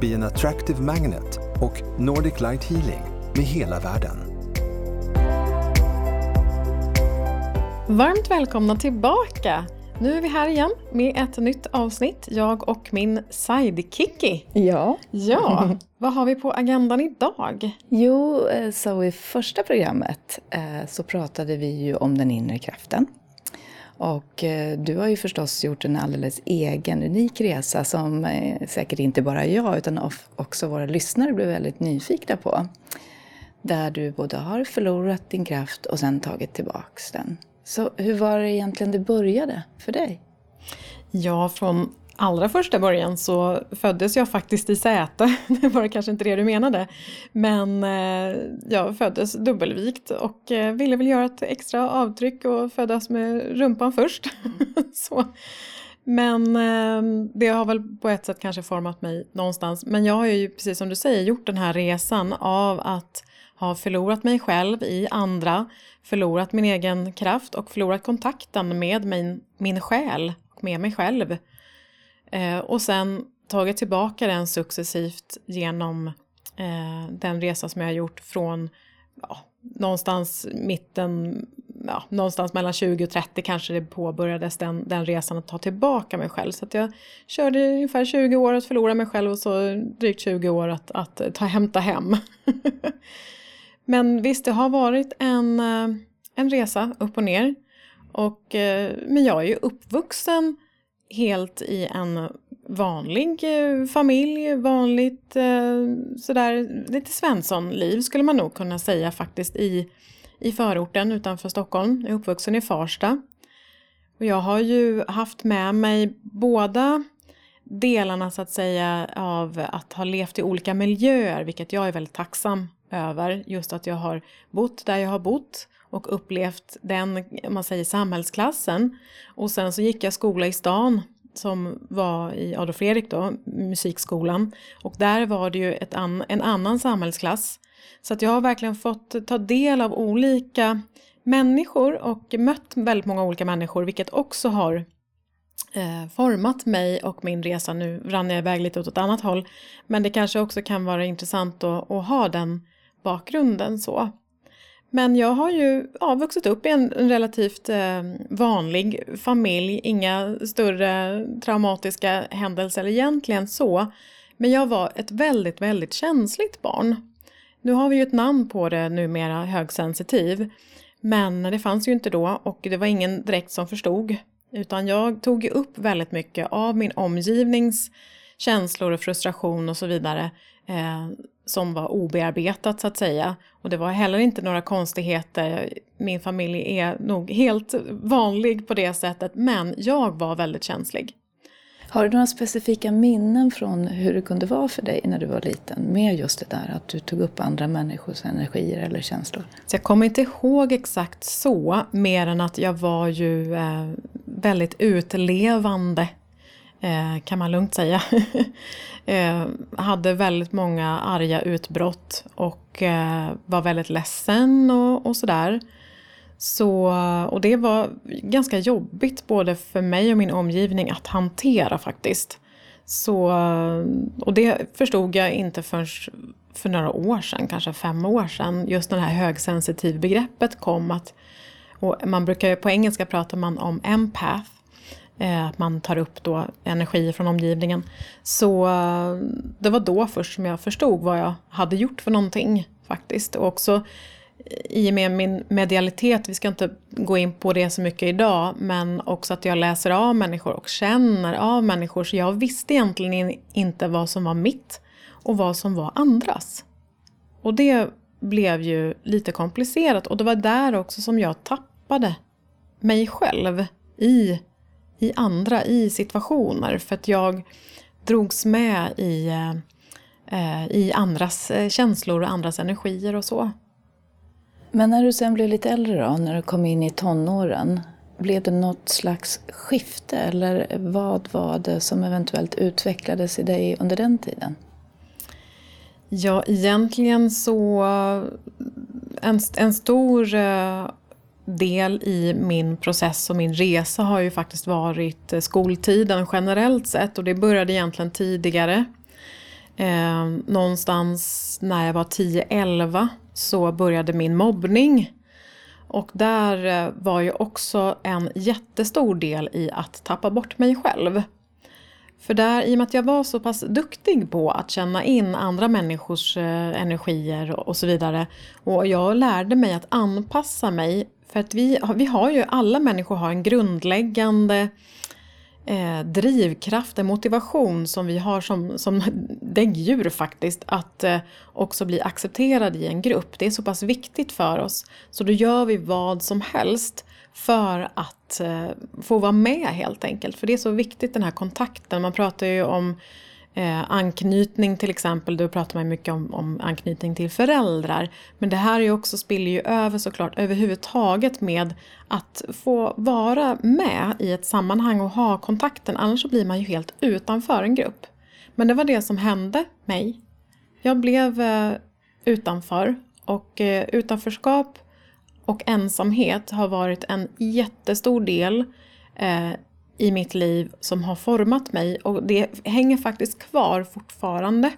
Be an Attractive Magnet och Nordic Light Healing med hela världen. Varmt välkomna tillbaka! Nu är vi här igen med ett nytt avsnitt, jag och min sidekicky. Ja. Ja, vad har vi på agendan idag? Jo, eh, så i första programmet eh, så pratade vi ju om den inre kraften. Och eh, du har ju förstås gjort en alldeles egen, unik resa som eh, säkert inte bara jag utan också våra lyssnare blev väldigt nyfikna på. Där du både har förlorat din kraft och sen tagit tillbaks den. Så hur var det egentligen det började för dig? Ja, från allra första början så föddes jag faktiskt i Säte. Det var kanske inte det du menade. Men eh, jag föddes dubbelvikt och eh, ville väl göra ett extra avtryck och födas med rumpan först. så. Men eh, det har väl på ett sätt kanske format mig någonstans. Men jag har ju precis som du säger gjort den här resan av att ha förlorat mig själv i andra, förlorat min egen kraft och förlorat kontakten med min, min själ och med mig själv. Eh, och sen tagit tillbaka den successivt genom eh, den resa som jag har gjort från ja, någonstans mitten, ja, någonstans mellan 20 och 30 kanske det påbörjades den, den resan att ta tillbaka mig själv. Så att jag körde ungefär 20 år att förlora mig själv och så drygt 20 år att, att ta hämta hem. Men visst, det har varit en, eh, en resa upp och ner. Och, eh, men jag är ju uppvuxen helt i en vanlig eh, familj, vanligt eh, sådär lite Svensson-liv skulle man nog kunna säga faktiskt i, i förorten utanför Stockholm. Jag är uppvuxen i Farsta. Och jag har ju haft med mig båda delarna så att säga av att ha levt i olika miljöer, vilket jag är väldigt tacksam över just att jag har bott där jag har bott och upplevt den, man säger samhällsklassen. Och sen så gick jag skola i stan som var i Adolf Fredrik då, musikskolan. Och där var det ju ett an, en annan samhällsklass. Så att jag har verkligen fått ta del av olika människor och mött väldigt många olika människor vilket också har eh, format mig och min resa. Nu rann jag iväg lite åt ett annat håll. Men det kanske också kan vara intressant att, att ha den bakgrunden så. Men jag har ju ja, vuxit upp i en, en relativt eh, vanlig familj, inga större traumatiska händelser egentligen så. Men jag var ett väldigt, väldigt känsligt barn. Nu har vi ju ett namn på det numera, högsensitiv. Men det fanns ju inte då och det var ingen direkt som förstod. Utan jag tog upp väldigt mycket av min omgivnings känslor och frustration och så vidare eh, som var obearbetat så att säga. Och det var heller inte några konstigheter. Min familj är nog helt vanlig på det sättet men jag var väldigt känslig. Har du några specifika minnen från hur det kunde vara för dig när du var liten med just det där att du tog upp andra människors energier eller känslor? Så jag kommer inte ihåg exakt så, mer än att jag var ju eh, väldigt utlevande Eh, kan man lugnt säga. Eh, hade väldigt många arga utbrott och eh, var väldigt ledsen och, och sådär. Så, och det var ganska jobbigt både för mig och min omgivning att hantera faktiskt. Så, och det förstod jag inte förrän för några år sedan, kanske fem år sedan, just det här högsensitiv begreppet kom. Att, och man brukar på engelska prata man om empath Eh, att man tar upp då energi från omgivningen. Så eh, det var då först som jag förstod vad jag hade gjort för någonting faktiskt. Och också i och med min medialitet, vi ska inte gå in på det så mycket idag, men också att jag läser av människor och känner av människor. Så jag visste egentligen inte vad som var mitt och vad som var andras. Och det blev ju lite komplicerat och det var där också som jag tappade mig själv i i andra, i situationer. För att jag drogs med i, eh, i andras eh, känslor och andras energier och så. Men när du sen blev lite äldre då, när du kom in i tonåren, blev det något slags skifte eller vad var det som eventuellt utvecklades i dig under den tiden? Ja, egentligen så en, en stor eh, del i min process och min resa har ju faktiskt varit eh, skoltiden generellt sett och det började egentligen tidigare. Eh, någonstans när jag var 10-11 så började min mobbning. Och där eh, var ju också en jättestor del i att tappa bort mig själv. För där, i och med att jag var så pass duktig på att känna in andra människors eh, energier och så vidare. Och jag lärde mig att anpassa mig. För att vi, vi har ju, alla människor har en grundläggande eh, drivkraft, en motivation som vi har som, som däggdjur faktiskt, att eh, också bli accepterad i en grupp. Det är så pass viktigt för oss. Så då gör vi vad som helst för att eh, få vara med helt enkelt. För det är så viktigt den här kontakten. Man pratar ju om eh, anknytning till exempel. Då pratar man mycket om, om anknytning till föräldrar. Men det här är ju också, spiller ju över såklart överhuvudtaget med att få vara med i ett sammanhang och ha kontakten. Annars så blir man ju helt utanför en grupp. Men det var det som hände mig. Jag blev eh, utanför och eh, utanförskap och ensamhet har varit en jättestor del eh, i mitt liv som har format mig och det hänger faktiskt kvar fortfarande.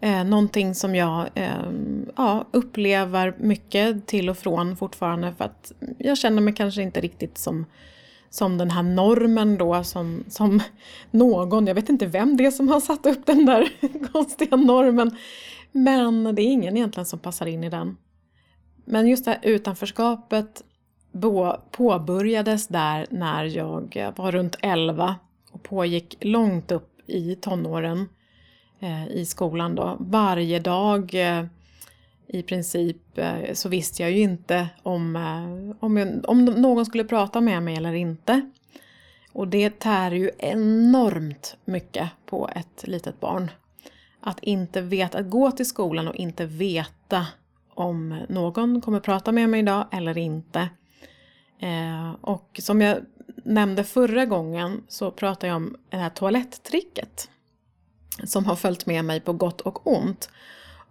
Eh, någonting som jag eh, ja, upplever mycket till och från fortfarande för att jag känner mig kanske inte riktigt som, som den här normen då som, som någon, jag vet inte vem det är som har satt upp den där konstiga normen. Men det är ingen egentligen som passar in i den. Men just det här utanförskapet påbörjades där när jag eh, var runt 11 och pågick långt upp i tonåren eh, i skolan då. Varje dag eh, i princip eh, så visste jag ju inte om, eh, om, jag, om någon skulle prata med mig eller inte. Och det tär ju enormt mycket på ett litet barn. Att inte veta, att gå till skolan och inte veta om någon kommer prata med mig idag eller inte. Eh, och som jag nämnde förra gången så pratade jag om det här toaletttricket. Som har följt med mig på gott och ont.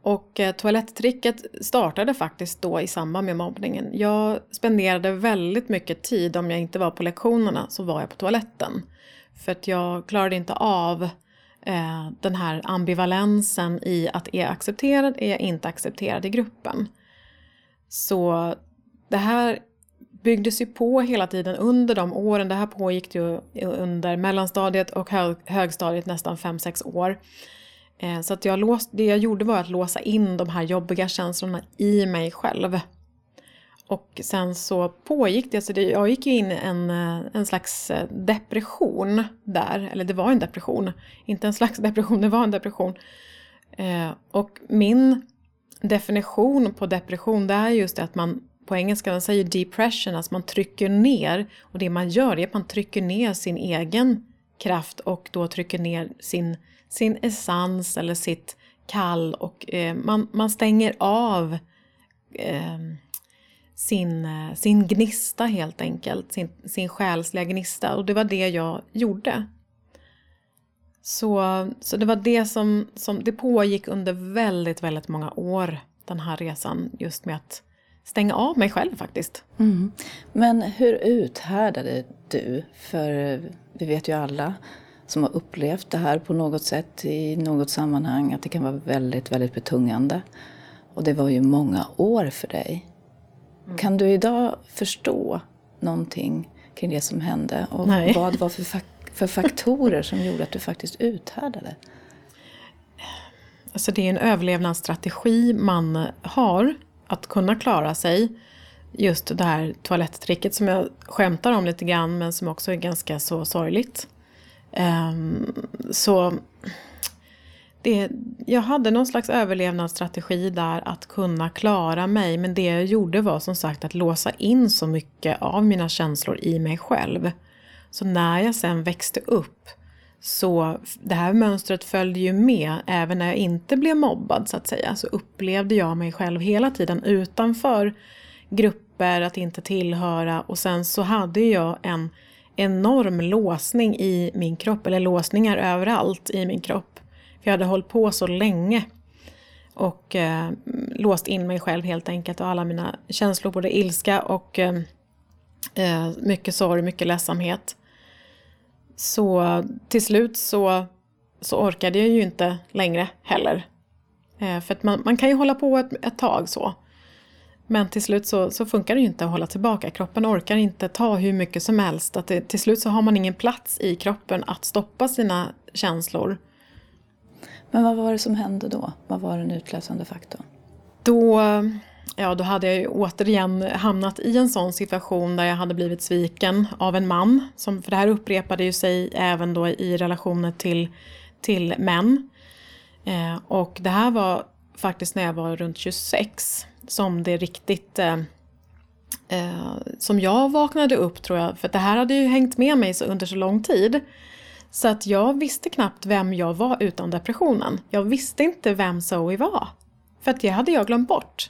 Och eh, toaletttricket startade faktiskt då i samband med mobbningen. Jag spenderade väldigt mycket tid, om jag inte var på lektionerna, så var jag på toaletten. För att jag klarade inte av eh, den här ambivalensen i att är jag accepterad, är jag inte accepterad i gruppen. Så det här byggdes ju på hela tiden under de åren. Det här pågick ju under mellanstadiet och högstadiet nästan 5-6 år. Eh, så att jag låst, det jag gjorde var att låsa in de här jobbiga känslorna i mig själv. Och sen så pågick det, så det, jag gick ju in i en, eh, en slags eh, depression där, eller det var en depression, inte en slags depression, det var en depression. Eh, och min definition på depression det är just det att man på engelska man säger depression, alltså man trycker ner. Och det man gör är att man trycker ner sin egen kraft och då trycker ner sin, sin essens eller sitt kall. Och eh, man, man stänger av eh, sin, eh, sin gnista helt enkelt, sin, sin själsliga gnista. Och det var det jag gjorde. Så, så det var det som, som det pågick under väldigt, väldigt många år, den här resan, just med att stänga av mig själv faktiskt. Mm. Men hur uthärdade du? För vi vet ju alla som har upplevt det här på något sätt i något sammanhang att det kan vara väldigt, väldigt betungande. Och det var ju många år för dig. Mm. Kan du idag förstå någonting kring det som hände? Och Nej. vad var för, för faktorer som gjorde att du faktiskt uthärdade? Alltså det är en överlevnadsstrategi man har att kunna klara sig. Just det här toaletttricket som jag skämtar om lite grann men som också är ganska så sorgligt. Um, så det, jag hade någon slags överlevnadsstrategi där att kunna klara mig men det jag gjorde var som sagt att låsa in så mycket av mina känslor i mig själv. Så när jag sen växte upp så det här mönstret följde ju med även när jag inte blev mobbad så att säga. Så upplevde jag mig själv hela tiden utanför grupper, att inte tillhöra och sen så hade jag en enorm låsning i min kropp, eller låsningar överallt i min kropp. För jag hade hållit på så länge och eh, låst in mig själv helt enkelt och alla mina känslor, både ilska och eh, eh mycket sorg, mycket ledsamhet. Så till slut så, så orkade jag ju inte längre heller. Eh, för att man, man kan ju hålla på ett, ett tag så. Men till slut så, så, funkar det ju inte att hålla tillbaka. Kroppen orkar inte ta hur mycket som helst. Att det, till slut så har man ingen plats i kroppen att stoppa sina känslor. Men vad var det som hände då? Vad var den utlösande faktorn? Då, ja, då hade jag ju återigen hamnat i en sån situation där jag hade blivit sviken av en man. Som, för det här upprepade ju sig även då i relationer till, till män. Eh, och det här var faktiskt när jag var runt 26 som det riktigt eh, eh, som jag vaknade upp tror jag, för det här hade ju hängt med mig under så lång tid. Så att jag visste knappt vem jag var utan depressionen. Jag visste inte vem Zoe var. För att det hade jag glömt bort.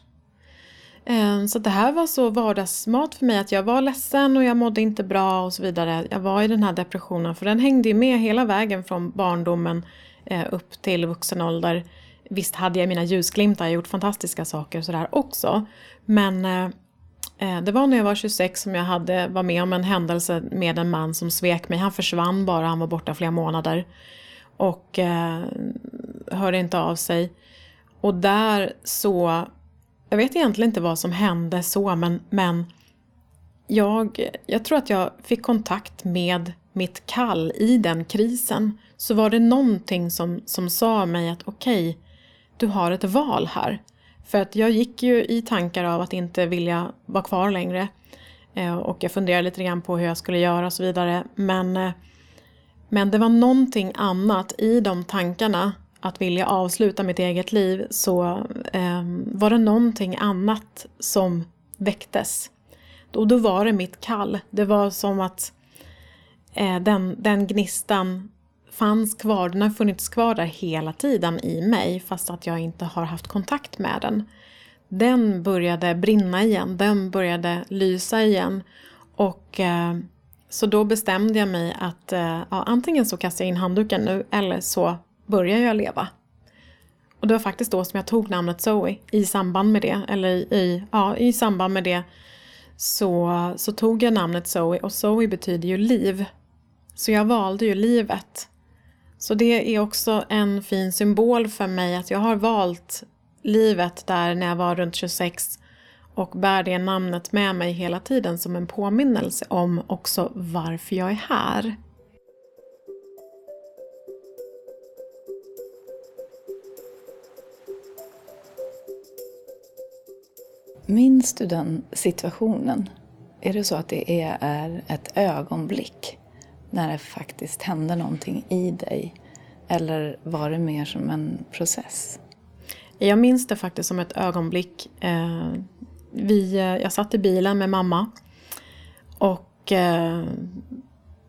Ehm, så det här var så vardagsmat för mig att jag var ledsen och jag mådde inte bra och så vidare. Jag var i den här depressionen för den hängde ju med hela vägen från barndomen eh, upp till vuxen ålder. Visst hade jag mina ljusglimtar, jag gjort fantastiska saker och sådär också. Men eh, eh, det var när jag var 26 som jag hade, var med om en händelse med en man som svek mig. Han försvann bara, han var borta flera månader. Och eh, hörde inte av sig. Och där så, jag vet egentligen inte vad som hände så men, men jag, jag tror att jag fick kontakt med mitt kall i den krisen. Så var det någonting som, som sa mig att okej, okay, du har ett val här. För att jag gick ju i tankar av att inte vilja vara kvar längre. Eh, och jag funderade lite grann på hur jag skulle göra och så vidare. Men, eh, men det var någonting annat i de tankarna, att vilja avsluta mitt eget liv, så eh, var det någonting annat som väcktes. Och då var det mitt kall. Det var som att eh, den, den gnistan fanns kvar, den har funnits kvar där hela tiden i mig fast att jag inte har haft kontakt med den. Den började brinna igen, den började lysa igen och eh, så då bestämde jag mig att eh, ja, antingen så kastar jag in handduken nu eller så börjar jag leva. Och det var faktiskt då som jag tog namnet Zoe i samband med det, eller i, ja, i samband med det så, så tog jag namnet Zoe och Zoe betyder ju liv. Så jag valde ju livet så det är också en fin symbol för mig att jag har valt livet där när jag var runt 26 och bär det namnet med mig hela tiden som en påminnelse om också varför jag är här. Minns du den situationen? Är det så att det är ett ögonblick när det faktiskt hände någonting i dig? Eller var det mer som en process? Jag minns det faktiskt som ett ögonblick. Eh, vi, eh, jag satt i bilen med mamma och eh,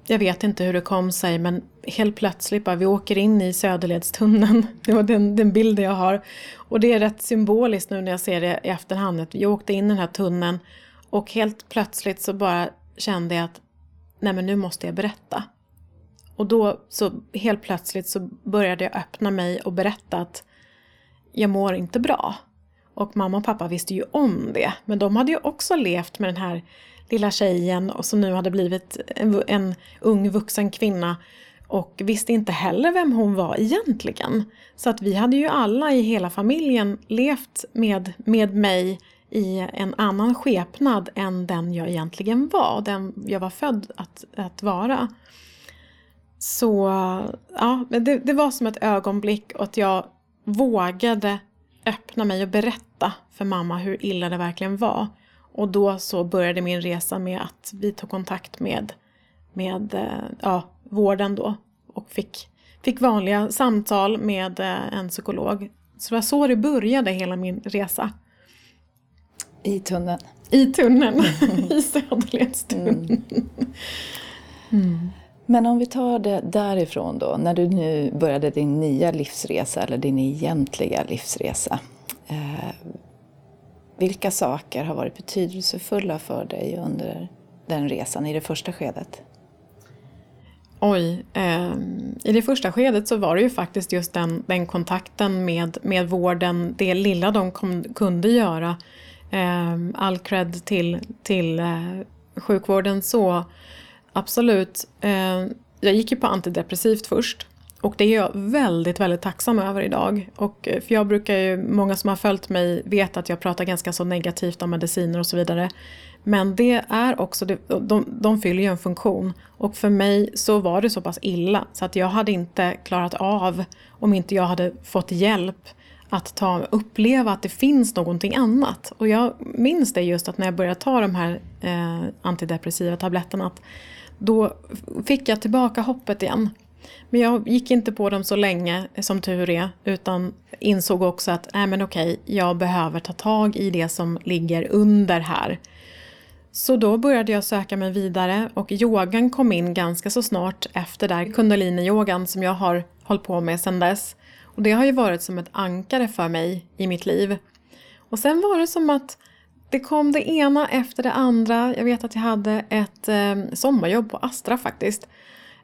jag vet inte hur det kom sig men helt plötsligt bara vi åker in i Söderledstunneln. Det var den, den bilden jag har. Och det är rätt symboliskt nu när jag ser det i efterhand. att Vi åkte in i den här tunneln och helt plötsligt så bara kände jag att nej men nu måste jag berätta. Och då så helt plötsligt så började jag öppna mig och berätta att jag mår inte bra. Och mamma och pappa visste ju om det, men de hade ju också levt med den här lilla tjejen och som nu hade blivit en, en ung vuxen kvinna och visste inte heller vem hon var egentligen. Så att vi hade ju alla i hela familjen levt med, med mig i en annan skepnad än den jag egentligen var, den jag var född att, att vara. Så ja, det, det var som ett ögonblick och att jag vågade öppna mig och berätta för mamma hur illa det verkligen var. Och då så började min resa med att vi tog kontakt med, med eh, ja, vården då och fick, fick vanliga samtal med eh, en psykolog. Så det var så det började hela min resa. I tunneln? I tunneln, i Söderledstunneln. Mm. Mm. Men om vi tar det därifrån då, när du nu började din nya livsresa, eller din egentliga livsresa. Eh, vilka saker har varit betydelsefulla för dig under den resan i det första skedet? Oj, eh, i det första skedet så var det ju faktiskt just den, den kontakten med, med vården, det lilla de kom, kunde göra. Eh, all cred till, till eh, sjukvården så absolut. Eh, jag gick ju på antidepressivt först och det är jag väldigt, väldigt tacksam över idag. Och, eh, för jag brukar ju, många som har följt mig vet att jag pratar ganska så negativt om mediciner och så vidare. Men det är också, de, de fyller ju en funktion. Och för mig så var det så pass illa så att jag hade inte klarat av om inte jag hade fått hjälp att ta, uppleva att det finns någonting annat. Och jag minns det just att när jag började ta de här eh, antidepressiva tabletterna att då fick jag tillbaka hoppet igen. Men jag gick inte på dem så länge som tur är utan insåg också att nej men okej, jag behöver ta tag i det som ligger under här. Så då började jag söka mig vidare och yogan kom in ganska så snart efter där, kundalini-yogan som jag har hållit på med sedan dess. Och det har ju varit som ett ankare för mig i mitt liv. Och sen var det som att det kom det ena efter det andra. Jag vet att jag hade ett eh, sommarjobb på Astra faktiskt.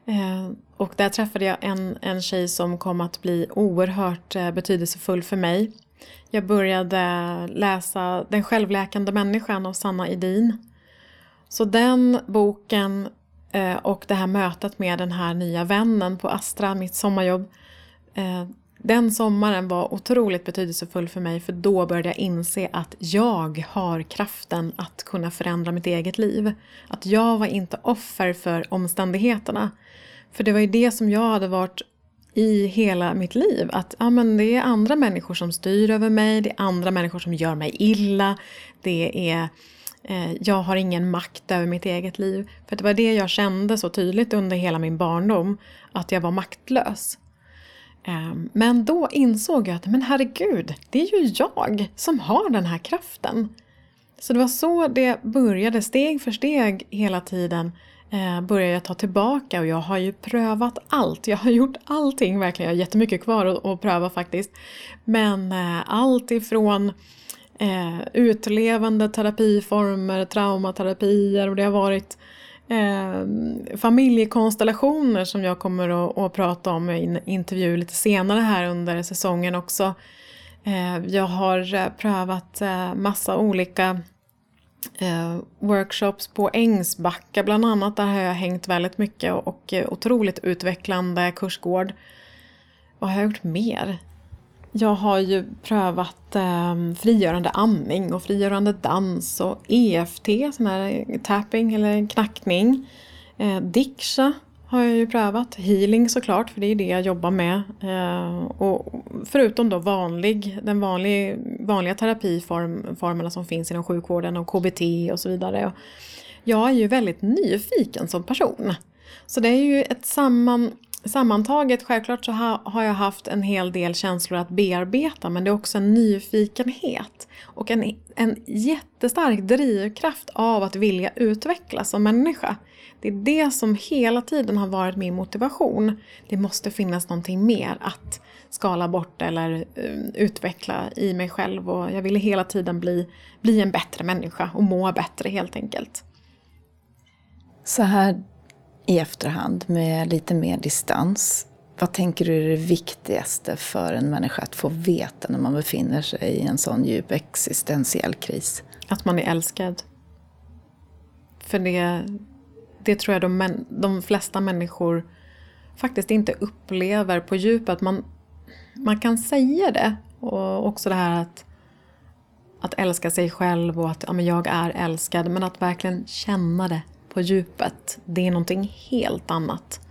Eh, och där träffade jag en, en tjej som kom att bli oerhört eh, betydelsefull för mig. Jag började läsa Den självläkande människan av Sanna Edin. Så den boken eh, och det här mötet med den här nya vännen på Astra, mitt sommarjobb. Eh, den sommaren var otroligt betydelsefull för mig för då började jag inse att jag har kraften att kunna förändra mitt eget liv. Att jag var inte offer för omständigheterna. För det var ju det som jag hade varit i hela mitt liv. Att ja, men det är andra människor som styr över mig, det är andra människor som gör mig illa. Det är Eh, jag har ingen makt över mitt eget liv. För det var det jag kände så tydligt under hela min barndom, att jag var maktlös. Ehm, men då insåg jag att men herregud, det är ju jag som har den här kraften. Så det var så det började, steg för steg hela tiden eh, började jag ta tillbaka och jag har ju prövat allt. Jag har gjort allting verkligen. Jag har jättemycket kvar att, att pröva faktiskt. Men eh, allt ifrån eh, utlevande terapiformer, traumaterapier och det har varit eh, familjekonstellationer som jag kommer att, att prata om i en intervju lite senare här under säsongen också. Eh, jag har eh, prövat eh, massa olika eh, workshops på Ängsbacka bland annat. Där har jag hängt väldigt mycket och, och otroligt utvecklande kursgård. Vad har jag gjort mer? Jag har ju prövat eh, frigörande andning och frigörande dans och EFT, sån här eh, tapping eller knackning. Eh, Diksha har jag ju prövat. Healing såklart, för det är det jag jobbar med. Eh, och förutom då vanlig, den vanlig, vanliga terapiformerna som finns inom sjukvården och KBT och så vidare. Jag är ju väldigt nyfiken som person. Så det är ju ett samman, sammantaget, självklart så har jag haft en hel del känslor att bearbeta men det är också en nyfikenhet och en, en jättestark drivkraft av att vilja utvecklas som människa. Det är det som hela tiden har varit min motivation. Det måste finnas någonting mer att skala bort eller um, utveckla i mig själv och jag ville hela tiden bli, bli en bättre människa och må bättre helt enkelt. Så här i efterhand med lite mer distans, vad tänker du är det viktigaste för en människa att få veta när man befinner sig i en sån djup existentiell kris? Att man är älskad. För det, det tror jag de, de flesta människor faktiskt inte upplever på djupet. Man, man kan säga det och också det här att, att älska sig själv och att ja, men jag är älskad. Men att verkligen känna det på djupet, det är någonting helt annat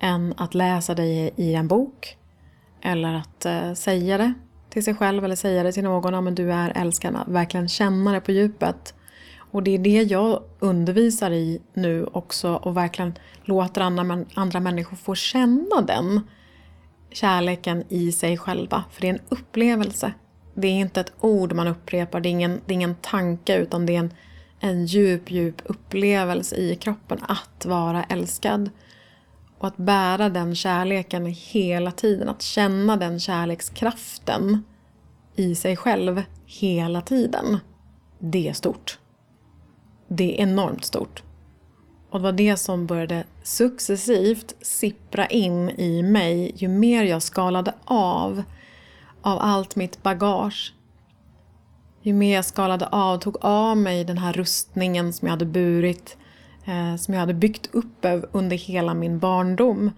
än att läsa det i en bok eller att eh, säga det till sig själv eller säga det till någon, ja men du är älskad, verkligen känna det på djupet. Och det är det jag undervisar i nu också och verkligen låter andra, andra människor få känna den kärleken i sig själva. För det är en upplevelse. Det är inte ett ord man upprepar, det är ingen, det är ingen tanke utan det är en, en djup, djup upplevelse i kroppen att vara älskad. Och att bära den kärleken hela tiden, att känna den kärlekskraften i sig själv hela tiden. Det är stort. Det är enormt stort. Och det var det som började successivt sippra in i mig ju mer jag skalade av av allt mitt bagage. Ju mer jag skalade av, tog av mig den här rustningen som jag hade burit, eh, som jag hade byggt upp under hela min barndom.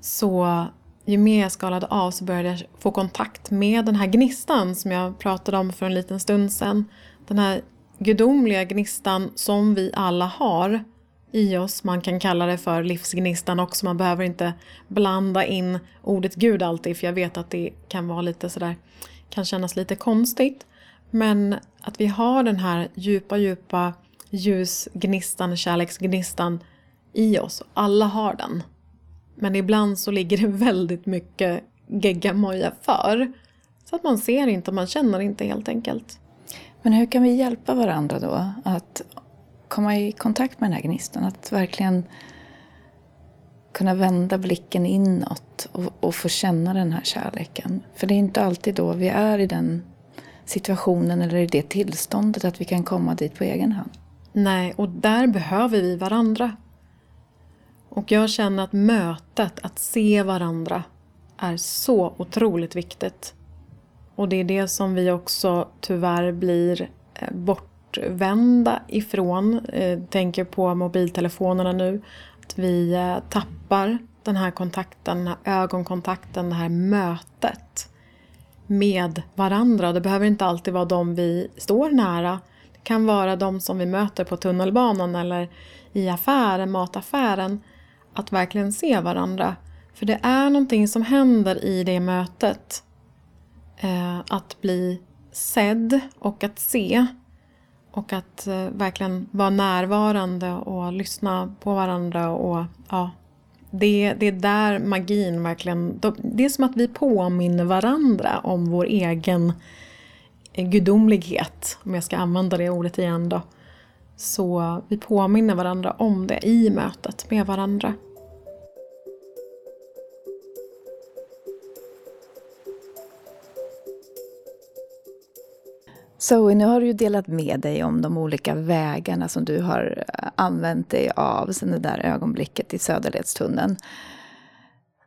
Så ju mer jag skalade av så började jag få kontakt med den här gnistan som jag pratade om för en liten stund sedan. Den här gudomliga gnistan som vi alla har i oss. Man kan kalla det för livsgnistan också. Man behöver inte blanda in ordet Gud alltid för jag vet att det kan vara lite sådär, kan kännas lite konstigt. Men att vi har den här djupa, djupa ljusgnistan, kärleksgnistan i oss. Alla har den. Men ibland så ligger det väldigt mycket geggamoja för. Så att man ser inte, man känner inte helt enkelt. Men hur kan vi hjälpa varandra då att komma i kontakt med den här gnistan? Att verkligen kunna vända blicken inåt och, och få känna den här kärleken. För det är inte alltid då vi är i den situationen eller i det tillståndet att vi kan komma dit på egen hand. Nej, och där behöver vi varandra. Och jag känner att mötet, att se varandra, är så otroligt viktigt. Och det är det som vi också tyvärr blir eh, bortvända ifrån. Eh, tänker på mobiltelefonerna nu. Att vi eh, tappar den här kontakten, den här ögonkontakten, det här mötet med varandra. Det behöver inte alltid vara de vi står nära. Det kan vara de som vi möter på tunnelbanan eller i affären, mataffären. Att verkligen se varandra. För det är någonting som händer i det mötet. Eh, att bli sedd och att se. Och att eh, verkligen vara närvarande och lyssna på varandra och ja, det, det är där magin verkligen... Det är som att vi påminner varandra om vår egen gudomlighet, om jag ska använda det ordet igen då. Så vi påminner varandra om det i mötet med varandra. Zoe, nu har du ju delat med dig om de olika vägarna som du har eh, använt dig av sedan det där ögonblicket i Söderledstunneln.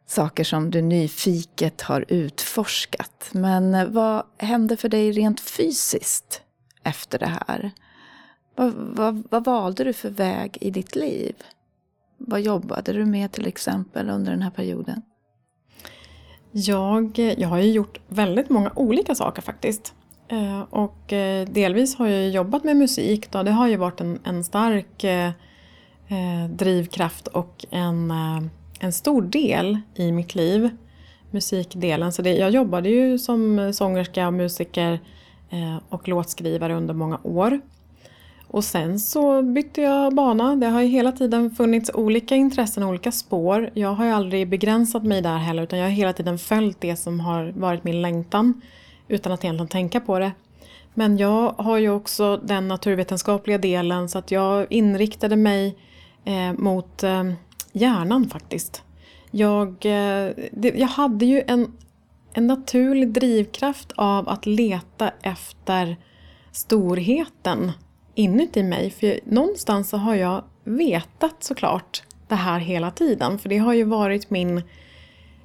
Saker som du nyfiket har utforskat. Men eh, vad hände för dig rent fysiskt efter det här? Vad, vad, vad valde du för väg i ditt liv? Vad jobbade du med till exempel under den här perioden? Jag, jag har ju gjort väldigt många olika saker faktiskt. Eh, och eh, delvis har jag jobbat med musik. Då. Det har ju varit en, en stark eh, drivkraft och en, en stor del i mitt liv. Musikdelen. Så det, jag jobbade ju som sångerska, musiker och låtskrivare under många år. Och sen så bytte jag bana. Det har ju hela tiden funnits olika intressen och olika spår. Jag har ju aldrig begränsat mig där heller utan jag har hela tiden följt det som har varit min längtan utan att egentligen tänka på det. Men jag har ju också den naturvetenskapliga delen så att jag inriktade mig eh, mot eh, hjärnan faktiskt. Jag, eh, det, jag hade ju en, en naturlig drivkraft av att leta efter storheten inuti mig. För någonstans så har jag vetat såklart det här hela tiden. För det har ju varit min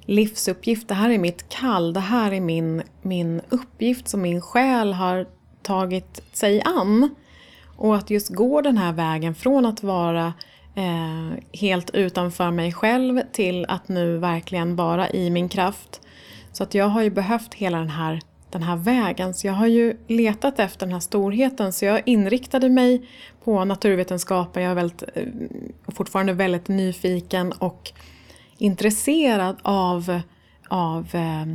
livsuppgift, det här är mitt kall, det här är min, min uppgift som min själ har tagit sig an. Och att just gå den här vägen från att vara eh, helt utanför mig själv till att nu verkligen vara i min kraft. Så att jag har ju behövt hela den här, den här vägen. Så jag har ju letat efter den här storheten. Så jag inriktade mig på naturvetenskapen. Jag är väldigt, eh, fortfarande väldigt nyfiken och intresserad av, av eh,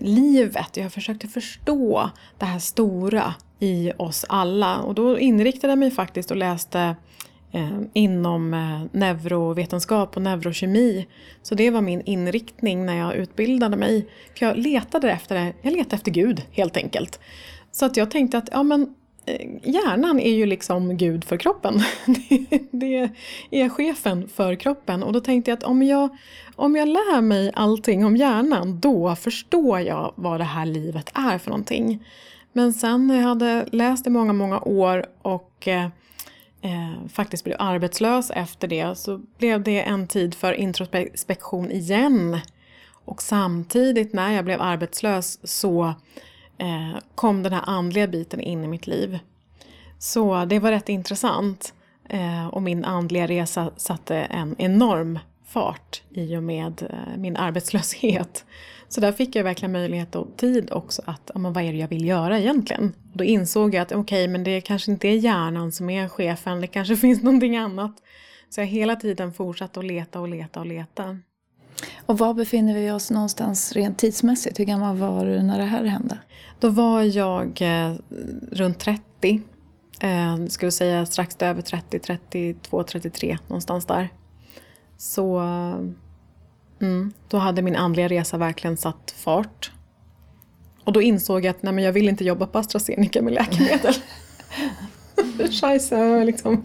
livet. Jag försökte förstå det här stora i oss alla. Och då inriktade jag mig faktiskt och läste eh, inom eh, neurovetenskap och neurokemi. Så det var min inriktning när jag utbildade mig. För jag letade efter det. Jag letade efter Gud helt enkelt. Så att jag tänkte att ja, men, hjärnan är ju liksom gud för kroppen. det är chefen för kroppen. Och då tänkte jag att om jag, om jag lär mig allting om hjärnan, då förstår jag vad det här livet är för någonting. Men sen när jag hade läst i många, många år och eh, eh faktiskt blev arbetslös efter det så blev det en tid för introspektion igen. Och samtidigt när jag blev arbetslös så eh, Eh, kom den här andliga biten in i mitt liv. Så det var rätt intressant. Eh, och min andliga resa satte en enorm fart i och med eh, min arbetslöshet. Så där fick jag verkligen möjlighet och tid också att, ja, men vad är det jag vill göra egentligen? Då insåg jag att okej, okay, men det kanske inte är hjärnan som är chefen, det kanske finns någonting annat. Så jag har hela tiden fortsatt att leta och leta och leta. Och var befinner vi oss någonstans rent tidsmässigt? Hur gammal var du när det här hände? Då var jag eh, runt 30. Eh, skulle säga strax över 30, 32, 33 någonstans där. Så mm, då hade min andliga resa verkligen satt fart. Och då insåg jag att nej, men jag vill inte jobba på AstraZeneca med läkemedel. Scheisse, jag har liksom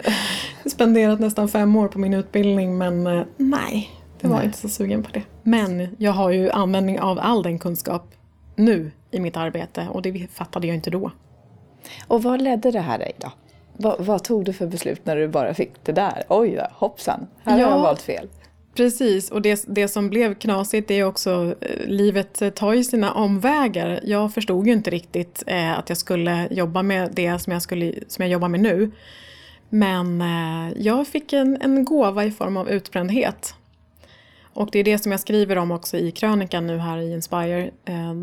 spenderat nästan fem år på min utbildning men eh, nej, det var nej. inte så sugen på det. Men jag har ju användning av all den kunskap nu i mitt arbete och det fattade jag inte då. Och vad ledde det här dig då? Vad, vad, tog du för beslut när du bara fick det där? Oj då, hoppsan, här ja, har jag valt fel. Precis, och det, det som blev knasigt är också eh, livet tar ju sina omvägar. Jag förstod ju inte riktigt eh, att jag skulle jobba med det som jag, skulle, som jag jobbar med nu. Men eh, jag fick en, en gåva i form av utbrändhet. Och det är det som jag skriver om också i krönikan nu här i Inspire. Eh,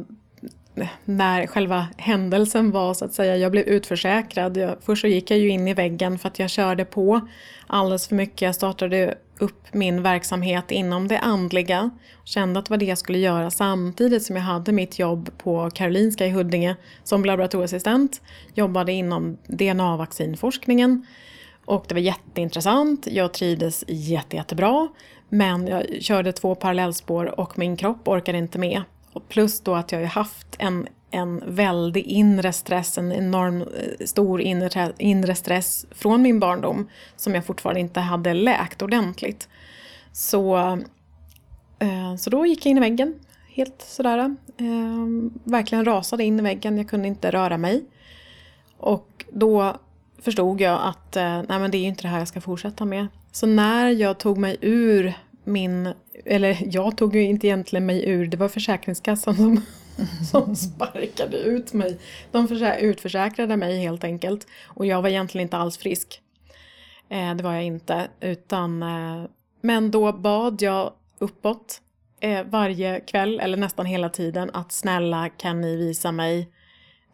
när själva händelsen var så att säga. Jag blev utförsäkrad. Jag, först så gick jag ju in i väggen för att jag körde på alldeles för mycket. Jag startade upp min verksamhet inom det andliga. Kände att det var det jag skulle göra samtidigt som jag hade mitt jobb på Karolinska i Huddinge som laboratorieassistent. Jobbade inom DNA-vaccinforskningen. Och det var jätteintressant. Jag trivdes jätte, jättebra. Men jag körde två parallellspår och min kropp orkade inte med. Och plus då att jag har haft en, en väldig inre stress, en enorm eh, stor inre, inre stress från min barndom som jag fortfarande inte hade läkt ordentligt. Så, eh, så då gick jag in i väggen, helt sådär. Eh, verkligen rasade in i väggen, jag kunde inte röra mig. Och då förstod jag att eh, nej men det är inte det här jag ska fortsätta med. Så när jag tog mig ur min, eller jag tog ju inte egentligen mig ur, det var Försäkringskassan som, som sparkade ut mig. De utförsäkrade mig helt enkelt. Och jag var egentligen inte alls frisk. Eh, det var jag inte. Utan, eh, men då bad jag uppåt eh, varje kväll, eller nästan hela tiden, att snälla kan ni visa mig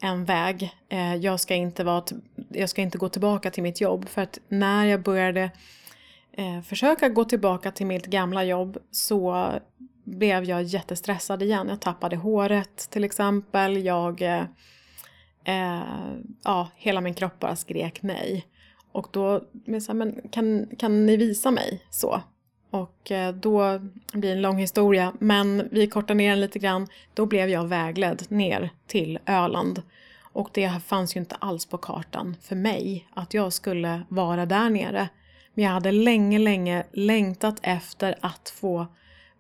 en väg. Eh, jag, ska inte vara jag ska inte gå tillbaka till mitt jobb. För att när jag började eh, försöka gå tillbaka till mitt gamla jobb så blev jag jättestressad igen. Jag tappade håret till exempel. Jag, eh, eh ja, hela min kropp bara skrek nej. Och då, men så här, men kan, kan ni visa mig så? Och eh, då blir en lång historia, men vi kortar ner den lite grann. Då blev jag vägledd ner till Öland. Och det fanns ju inte alls på kartan för mig att jag skulle vara där nere. Men jag hade länge, länge längtat efter att få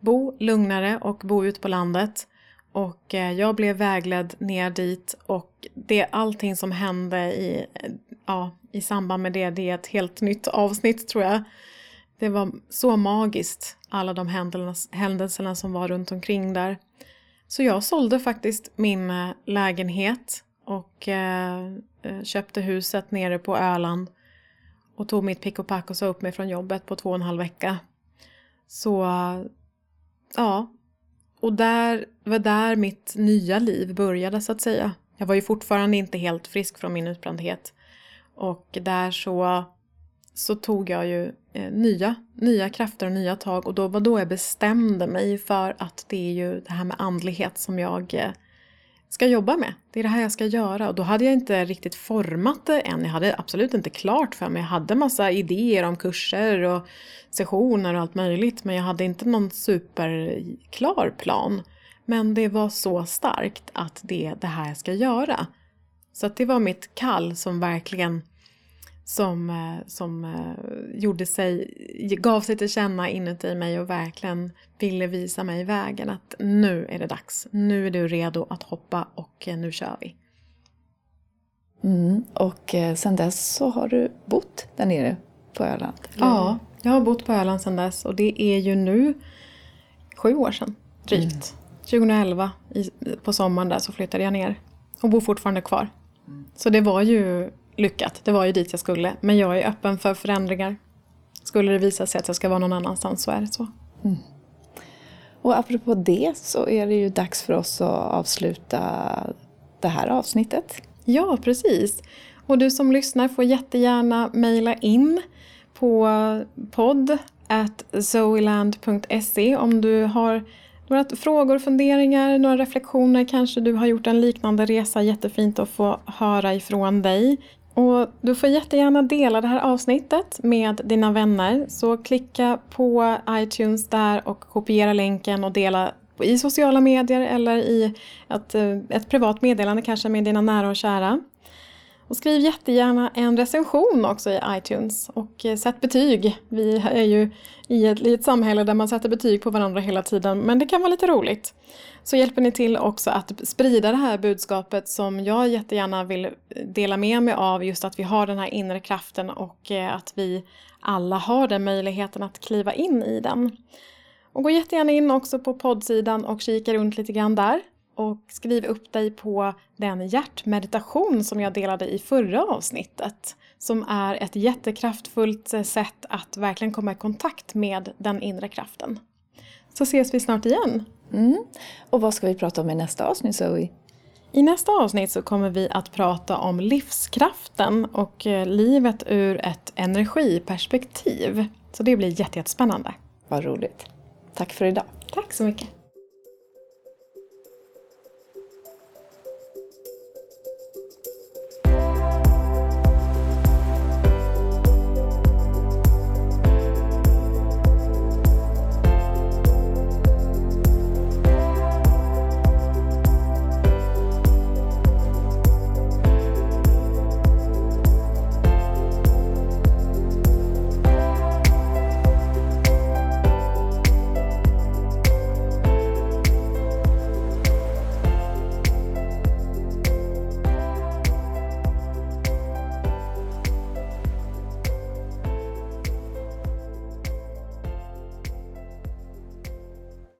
bo lugnare och bo ute på landet. Och eh, jag blev vägledd ner dit och det allting som hände i, eh, ja, i samband med det, det är ett helt nytt avsnitt tror jag. Det var så magiskt, alla de händelserna som var runt omkring där. Så jag sålde faktiskt min eh, lägenhet och eh, eh, köpte huset nere på Öland och tog mitt pick och pack och sa upp mig från jobbet på två och en halv vecka. Så ja, och där var där mitt nya liv började så att säga. Jag var ju fortfarande inte helt frisk från min utbrändhet. Och där så, så tog jag ju Eh, nya, nya krafter och nya tag och då var då jag bestämde mig för att det är ju det här med andlighet som jag eh, ska jobba med. Det är det här jag ska göra. Och då hade jag inte riktigt format det än. Jag hade absolut inte klart för mig. Jag hade massa idéer om kurser och sessioner och allt möjligt. Men jag hade inte någon superklar plan. Men det var så starkt att det är det här jag ska göra. Så att det var mitt kall som verkligen som, eh, som eh, gjorde sig, gav sig till känna inuti mig och verkligen ville visa mig vägen att nu är det dags. Nu är du redo att hoppa och nu kör vi. Mm, och sen dess så har du bott där nere på Öland? Eller? Ja, jag har bott på Öland sedan dess och det är ju nu sju år sedan drygt. Mm. 2011 i, på sommaren där så flyttade jag ner och bor fortfarande kvar. Mm. Så det var ju lyckat, det var ju dit jag skulle. Men jag är öppen för förändringar. Skulle det visa sig att jag ska vara någon annanstans så är det så. Mm. Och apropå det så är det ju dags för oss att avsluta det här avsnittet. Ja, precis. Och du som lyssnar får jättegärna mejla in på podd zoeland.se om du har några frågor, funderingar, några reflektioner. Kanske du har gjort en liknande resa. Jättefint att få höra ifrån dig. Och du får jättegärna dela det här avsnittet med dina vänner. Så klicka på iTunes där och kopiera länken och dela i sociala medier eller i ett, eh, ett privat meddelande kanske med dina nära och kära. Och skriv jättegärna en recension också i iTunes och eh, sätt betyg. Vi är ju i ett, i ett samhälle där man sätter betyg på varandra hela tiden men det kan vara lite roligt. Så hjälper ni till också att sprida det här budskapet som jag jättegärna vill eh, dela med mig av just att vi har den här inre kraften och eh, att vi alla har den möjligheten att kliva in i den. Och gå jättegärna in också på poddsidan och kika runt lite grann där och skriv upp dig på den hjärtmeditation som jag delade i förra avsnittet. Som är ett jättekraftfullt sätt att verkligen komma i kontakt med den inre kraften. Så ses vi snart igen. Mm. Och vad ska vi prata om i nästa avsnitt Zoe? I nästa avsnitt så kommer vi att prata om livskraften och eh, livet ur ett energiperspektiv. Så det blir jättespännande. Vad roligt. Tack för idag. Tack så mycket.